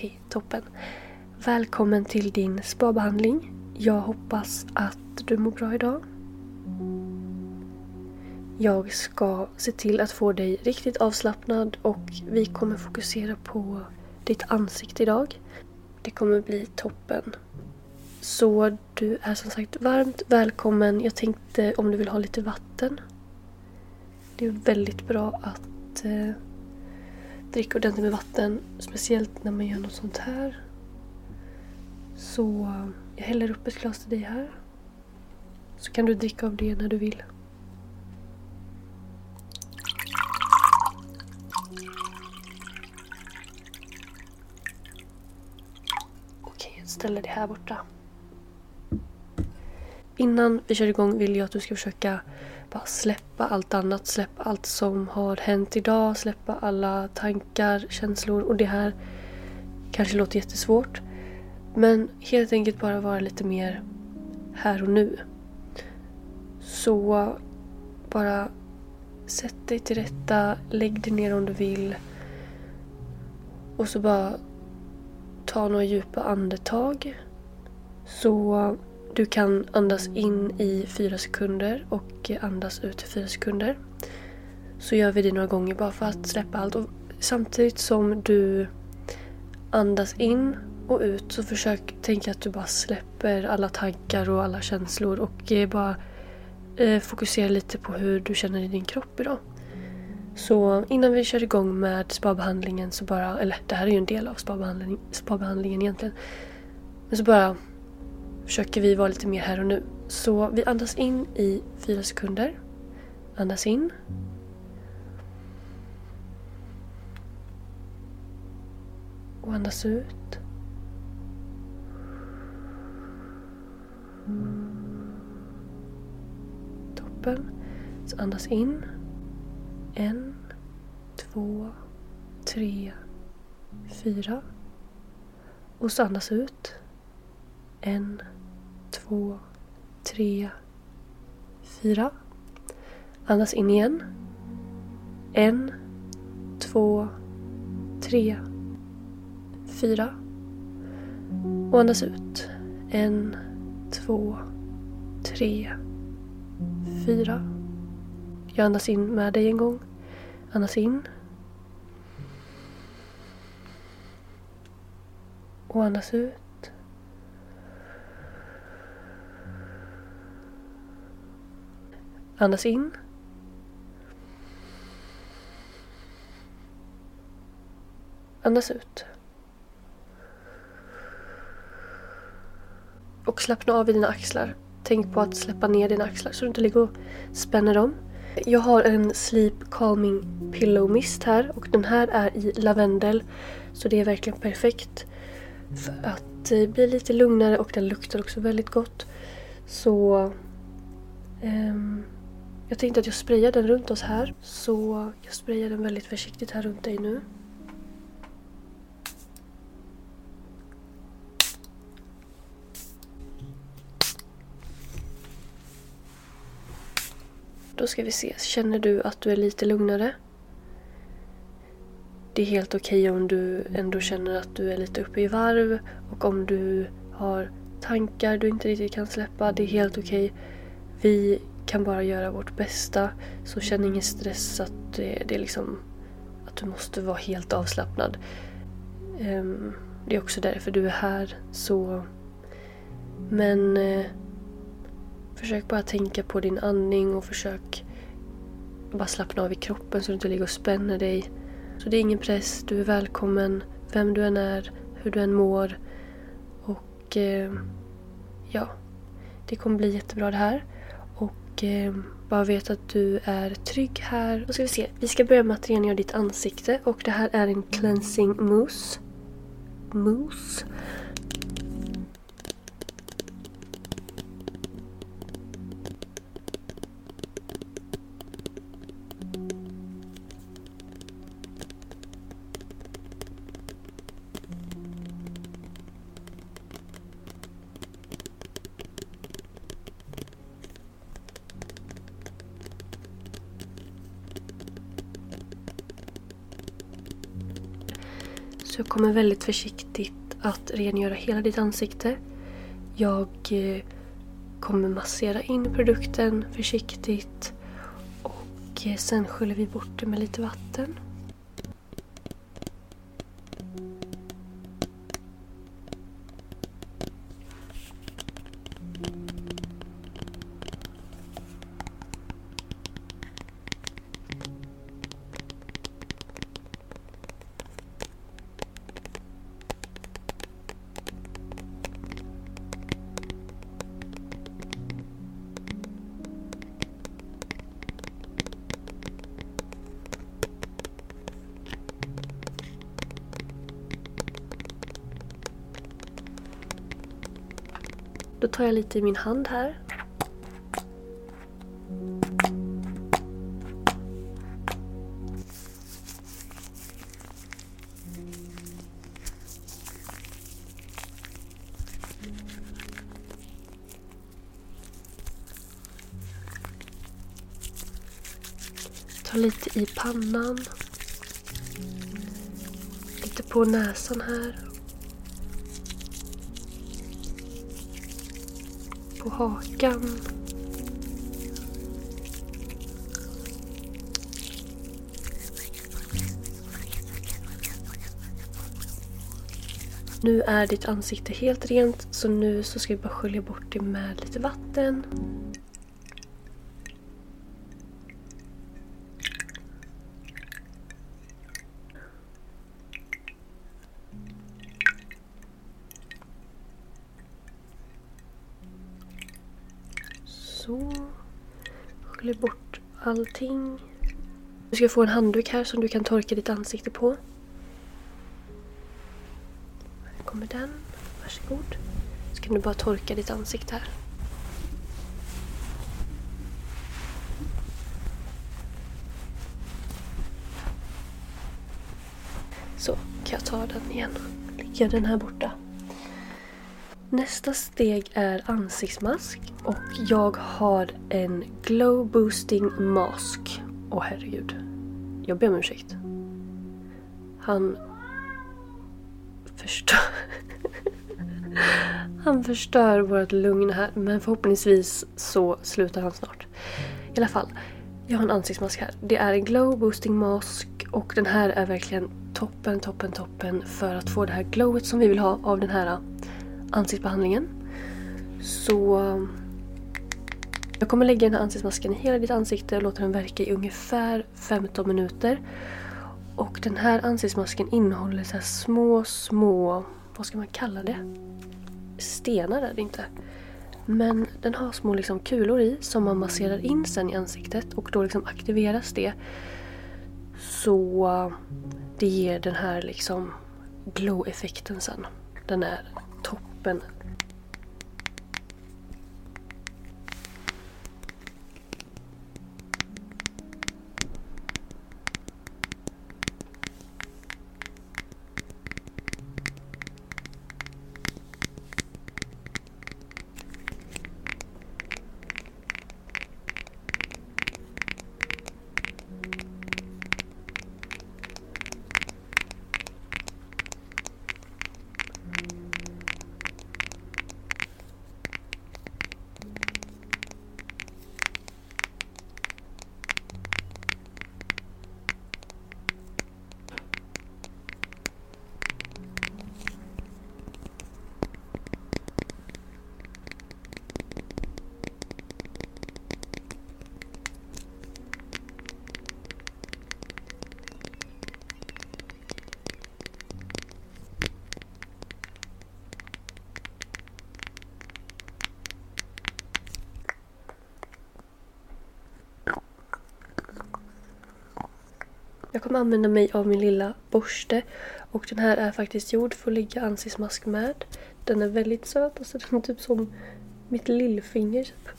okej, toppen. Välkommen till din spabehandling. Jag hoppas att du mår bra idag. Jag ska se till att få dig riktigt avslappnad och vi kommer fokusera på ditt ansikte idag. Det kommer bli toppen. Så du är som sagt varmt välkommen. Jag tänkte om du vill ha lite vatten. Det är väldigt bra att eh, Drick ordentligt med vatten. Speciellt när man gör något sånt här. Så eh, jag häller upp ett glas till dig här. Så kan du dricka av det när du vill. Okej, jag ställer det här borta. Innan vi kör igång vill jag att du ska försöka bara släppa allt annat. Släppa allt som har hänt idag. Släppa alla tankar, känslor och det här kanske låter jättesvårt. Men helt enkelt bara vara lite mer här och nu. Så bara sätt dig till rätta, lägg dig ner om du vill. Och så bara ta några djupa andetag. Så du kan andas in i fyra sekunder och andas ut i fyra sekunder. Så gör vi det några gånger bara för att släppa allt. Och samtidigt som du andas in och ut så försök tänka att du bara släpper alla tankar och alla känslor och eh, bara eh, fokusera lite på hur du känner i din kropp idag. Så innan vi kör igång med spabehandlingen så bara, eller det här är ju en del av spabehandling, spabehandlingen egentligen. Men så bara försöker vi vara lite mer här och nu. Så vi andas in i fyra sekunder. Andas in. Och andas ut. Toppen. Så andas in. En, två, tre, fyra. Och så andas ut. En, två, tre, fyra. Andas in igen. En, två, tre, fyra. Och andas ut. En, två, tre, fyra. Jag andas in med dig en gång. Andas in. Och andas ut. Andas in. Andas ut. Och slappna av i dina axlar. Tänk på att släppa ner dina axlar så du inte ligger och spänner dem. Jag har en Sleep Calming Pillow Mist här och den här är i lavendel. Så det är verkligen perfekt för att eh, bli lite lugnare och den luktar också väldigt gott. Så um, jag tänkte att jag sprayar den runt oss här. Så jag sprayar den väldigt försiktigt här runt dig nu. Då ska vi se. Känner du att du är lite lugnare? Det är helt okej okay om du ändå känner att du är lite uppe i varv och om du har tankar du inte riktigt kan släppa. Det är helt okej. Okay. Vi kan bara göra vårt bästa. Så känn ingen stress att det, det är liksom att du måste vara helt avslappnad. Um, Det är också därför du är här. Så... Men... Eh, försök bara tänka på din andning och försök bara slappna av i kroppen så du inte ligger och spänner dig. Så det är ingen press, du är välkommen, vem du än är, hur du än mår. Och eh, ja, det kommer bli jättebra det här. Och eh, bara vet att du är trygg här. Då ska vi se, vi ska börja med att rengöra ditt ansikte och det här är en cleansing mousse. Mousse. Kommer väldigt försiktigt att rengöra hela ditt ansikte. Jag eh, kommer massera in produkten försiktigt och eh, sen sköljer vi bort det med lite vatten. Då tar jag lite i min hand här. Ta lite i pannan. Lite på näsan här. Hakan. Nu är ditt ansikte helt rent så nu så ska vi bara skölja bort det med lite vatten. Sköljer bort allting. Du ska få en handduk här som du kan torka ditt ansikte på. Här kommer den. Varsågod. Så kan du bara torka ditt ansikte här. Så kan jag ta den igen. Lägga den här borta. Nästa steg är ansiktsmask och jag har en glow boosting mask. Åh herregud. Jag ber om ursäkt. Han förstör... han förstör vårt lugn här men förhoppningsvis så slutar han snart. I alla fall, jag har en ansiktsmask här. Det är en glow boosting mask och den här är verkligen toppen, toppen, toppen för att få det här glowet som vi vill ha av den här ansiktsbehandlingen. Så jag kommer lägga den här ansiktsmasken i hela ditt ansikte och låta den verka i ungefär 15 minuter. Och den här ansiktsmasken innehåller så små, små, vad ska man kalla det? Stenar är det inte. Men den har små liksom kulor i som man masserar in sen i ansiktet och då liksom aktiveras det. Så det ger den här liksom glow-effekten sen. Den är toppen. Jag kommer använda mig av min lilla borste. Och den här är faktiskt gjord för att ligga ansiktsmask med. Den är väldigt söt. Alltså den är typ som mitt lillfinger. Typ.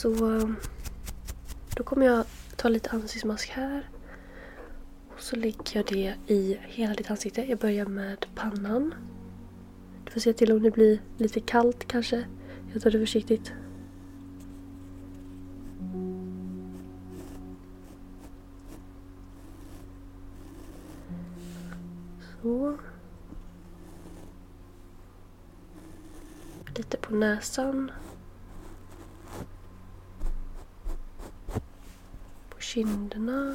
Så då kommer jag lite ansiktsmask här. Och så lägger jag det i hela ditt ansikte. Jag börjar med pannan. Du får se till om det blir lite kallt kanske. Jag tar det försiktigt. Så. Lite på näsan. Şimdi ne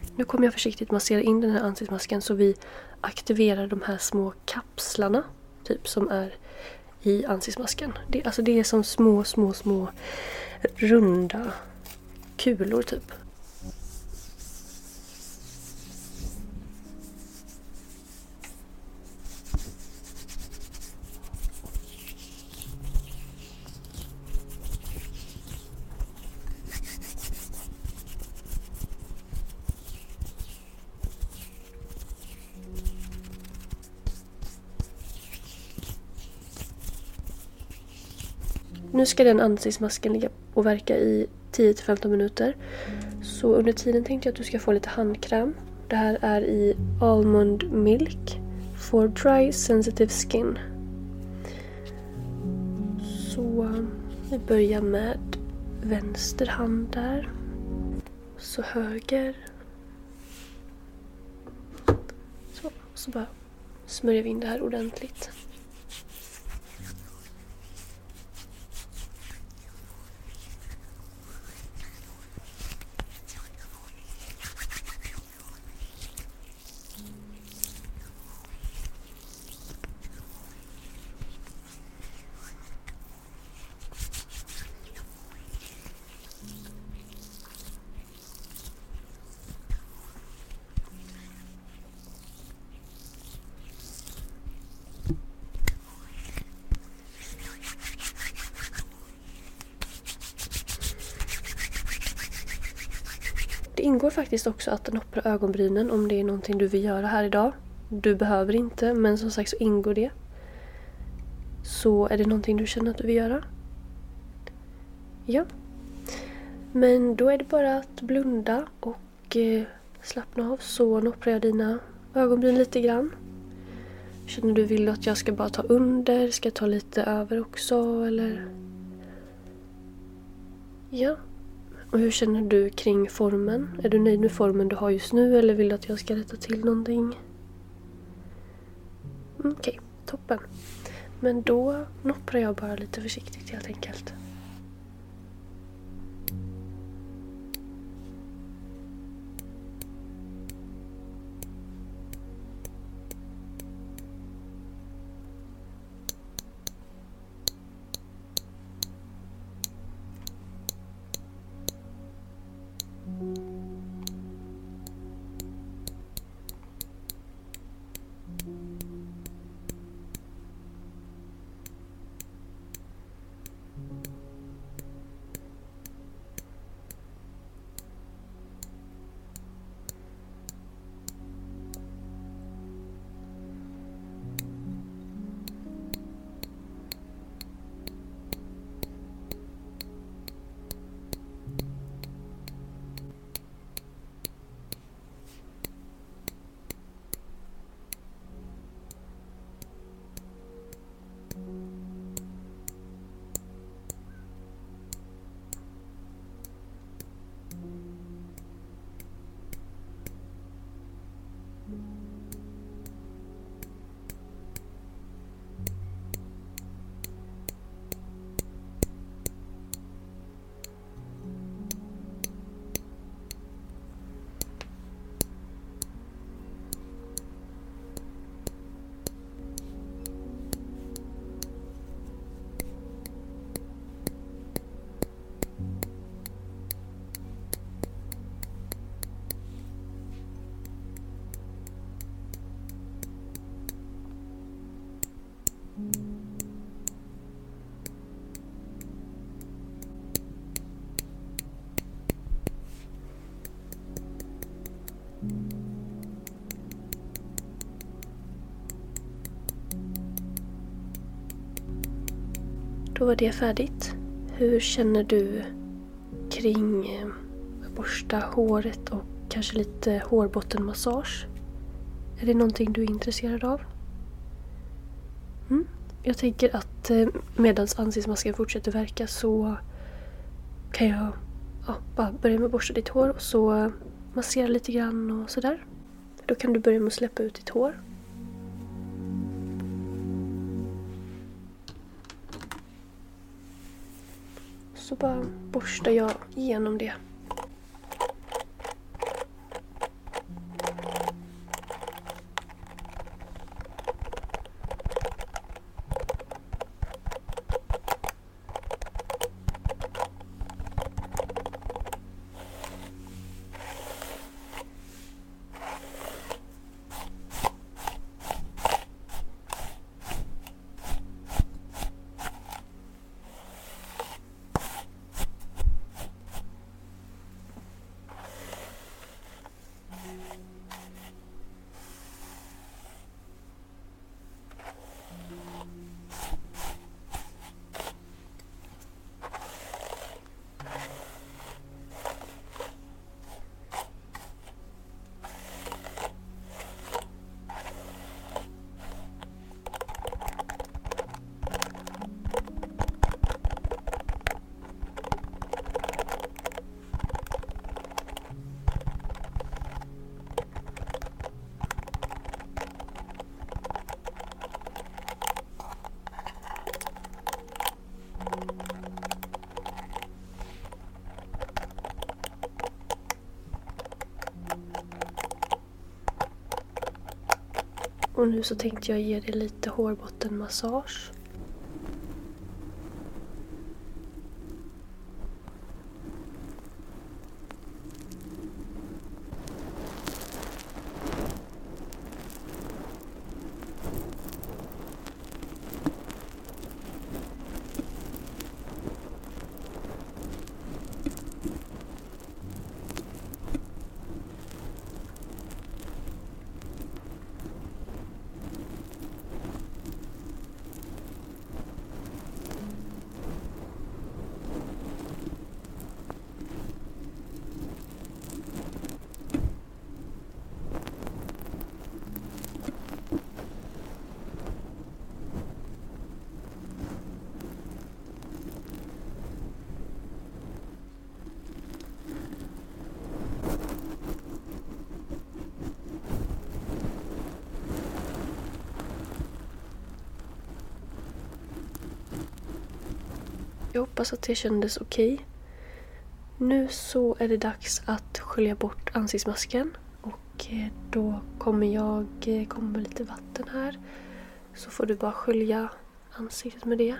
Nu kommer jag försiktigt massera in den här ansiktsmasken så vi aktiverar de här små kapslarna. Typ som är i ansiktsmasken. Det, alltså det är som små, små, små runda kulor typ. Nu ska den ansiktsmasken ligga och verka i 10-15 minuter. Så under tiden tänkte jag att du ska få lite handkräm. Det här är i Almond Milk for Dry Sensitive Skin. Så vi börjar med vänster hand där. Så höger. Så, så bara smörjer vi in det här ordentligt. Ingår faktiskt också att noppra ögonbrynen om det är någonting du vill göra här idag. Du behöver inte, men som sagt så ingår det. Så är det någonting du känner att du vill göra? Ja. Men då är det bara att blunda och eh, slappna av så nopprar jag dina ögonbryn lite grann. Känner du vill att jag ska bara ta under? Ska jag ta lite över också eller? Ja, och hur känner du kring formen? Är du nöjd med formen du har just nu eller vill du att jag ska rätta till någonting? Mm, okej, okay, toppen. Men då nopprar jag bara lite försiktigt helt enkelt. Då var det färdigt. Hur känner du kring att borsta håret och kanske lite hårbottenmassage? Är det någonting du är intresserad av? Mm. Jag tänker att eh, medan ansiktsmasken fortsätter verka så kan jag ja, bara börja med att borsta ditt hår och så massera lite grann och sådär. Då kan du börja med att släppa ut ditt hår. Så bara borstar jag igenom det. Och nu så tänkte jag ge dig lite hårbottenmassage. Jag hoppas att det kändes okej. Nu så är det dags att skölja bort ansiktsmasken. Och eh, då kommer jag eh, komma med lite vatten här. Så får du bara skölja ansiktet med det.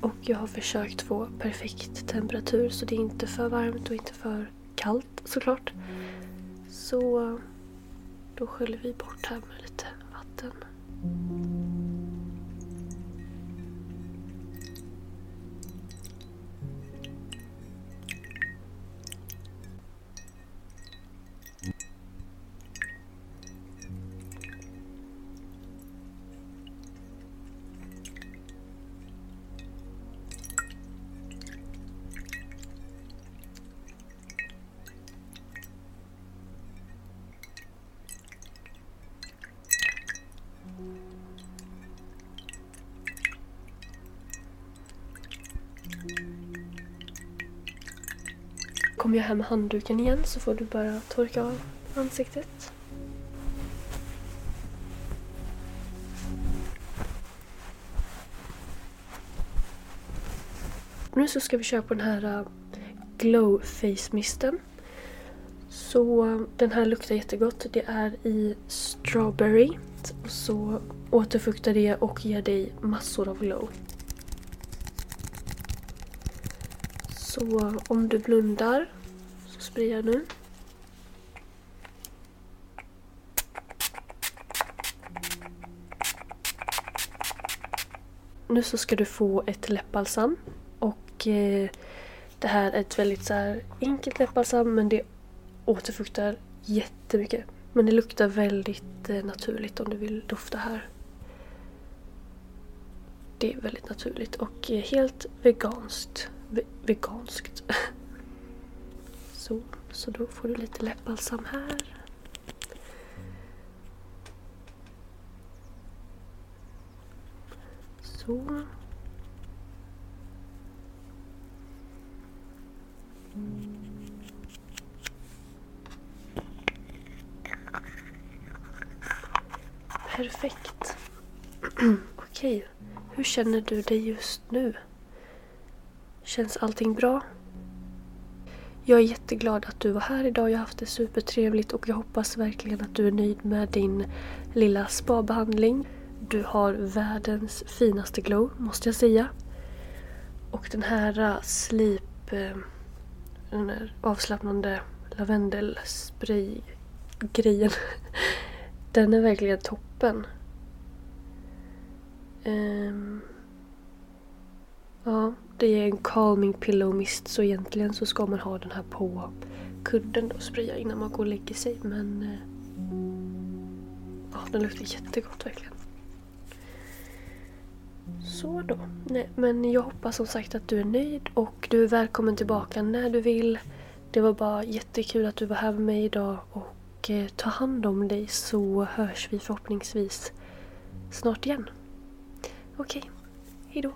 Och jag har försökt få perfekt temperatur så det är inte för varmt och inte för kallt såklart. Så då sköljer vi bort här med lite vatten. kommer jag hem med handduken igen så får du bara torka av ansiktet. Nu så ska vi köra på den här äh, Glow Face Misten. Så äh, den här luktar jättegott. Det är i Strawberry. Så återfuktar det och ger dig massor av glow. Så äh, om du blundar sprida nu. Nu så ska du få ett läppbalsam. Och eh, det här är ett väldigt så här, enkelt läppbalsam men det återfuktar jättemycket. Men det luktar väldigt eh, naturligt om du vill dofta här. Det är väldigt naturligt och eh, helt veganskt. Ve veganskt. så, så då får du lite läppbalsam här. Så. Perfekt. Okej, hur känner du dig just nu? Känns allting bra? Jag är jätteglad att du var här idag. Jag har haft det supertrevligt och jag hoppas verkligen att du är nöjd med din lilla spabehandling. Du har världens finaste glow, måste jag säga. Och den här äh, slip... sleep... Den här avslappnande lavendelspray-grejen. Den är verkligen toppen. Um, ja, det är en calming pillow mist så egentligen så ska man ha den här på kudden och spraya innan man går och lägger sig men eh, ja, den luktar jättegott verkligen. Så då. Nej, men jag hoppas som sagt att du är nöjd och du är välkommen tillbaka när du vill. Det var bara jättekul att du var här med mig idag och eh, ta hand om dig så hörs vi förhoppningsvis snart igen. Okej, okay. hejdå.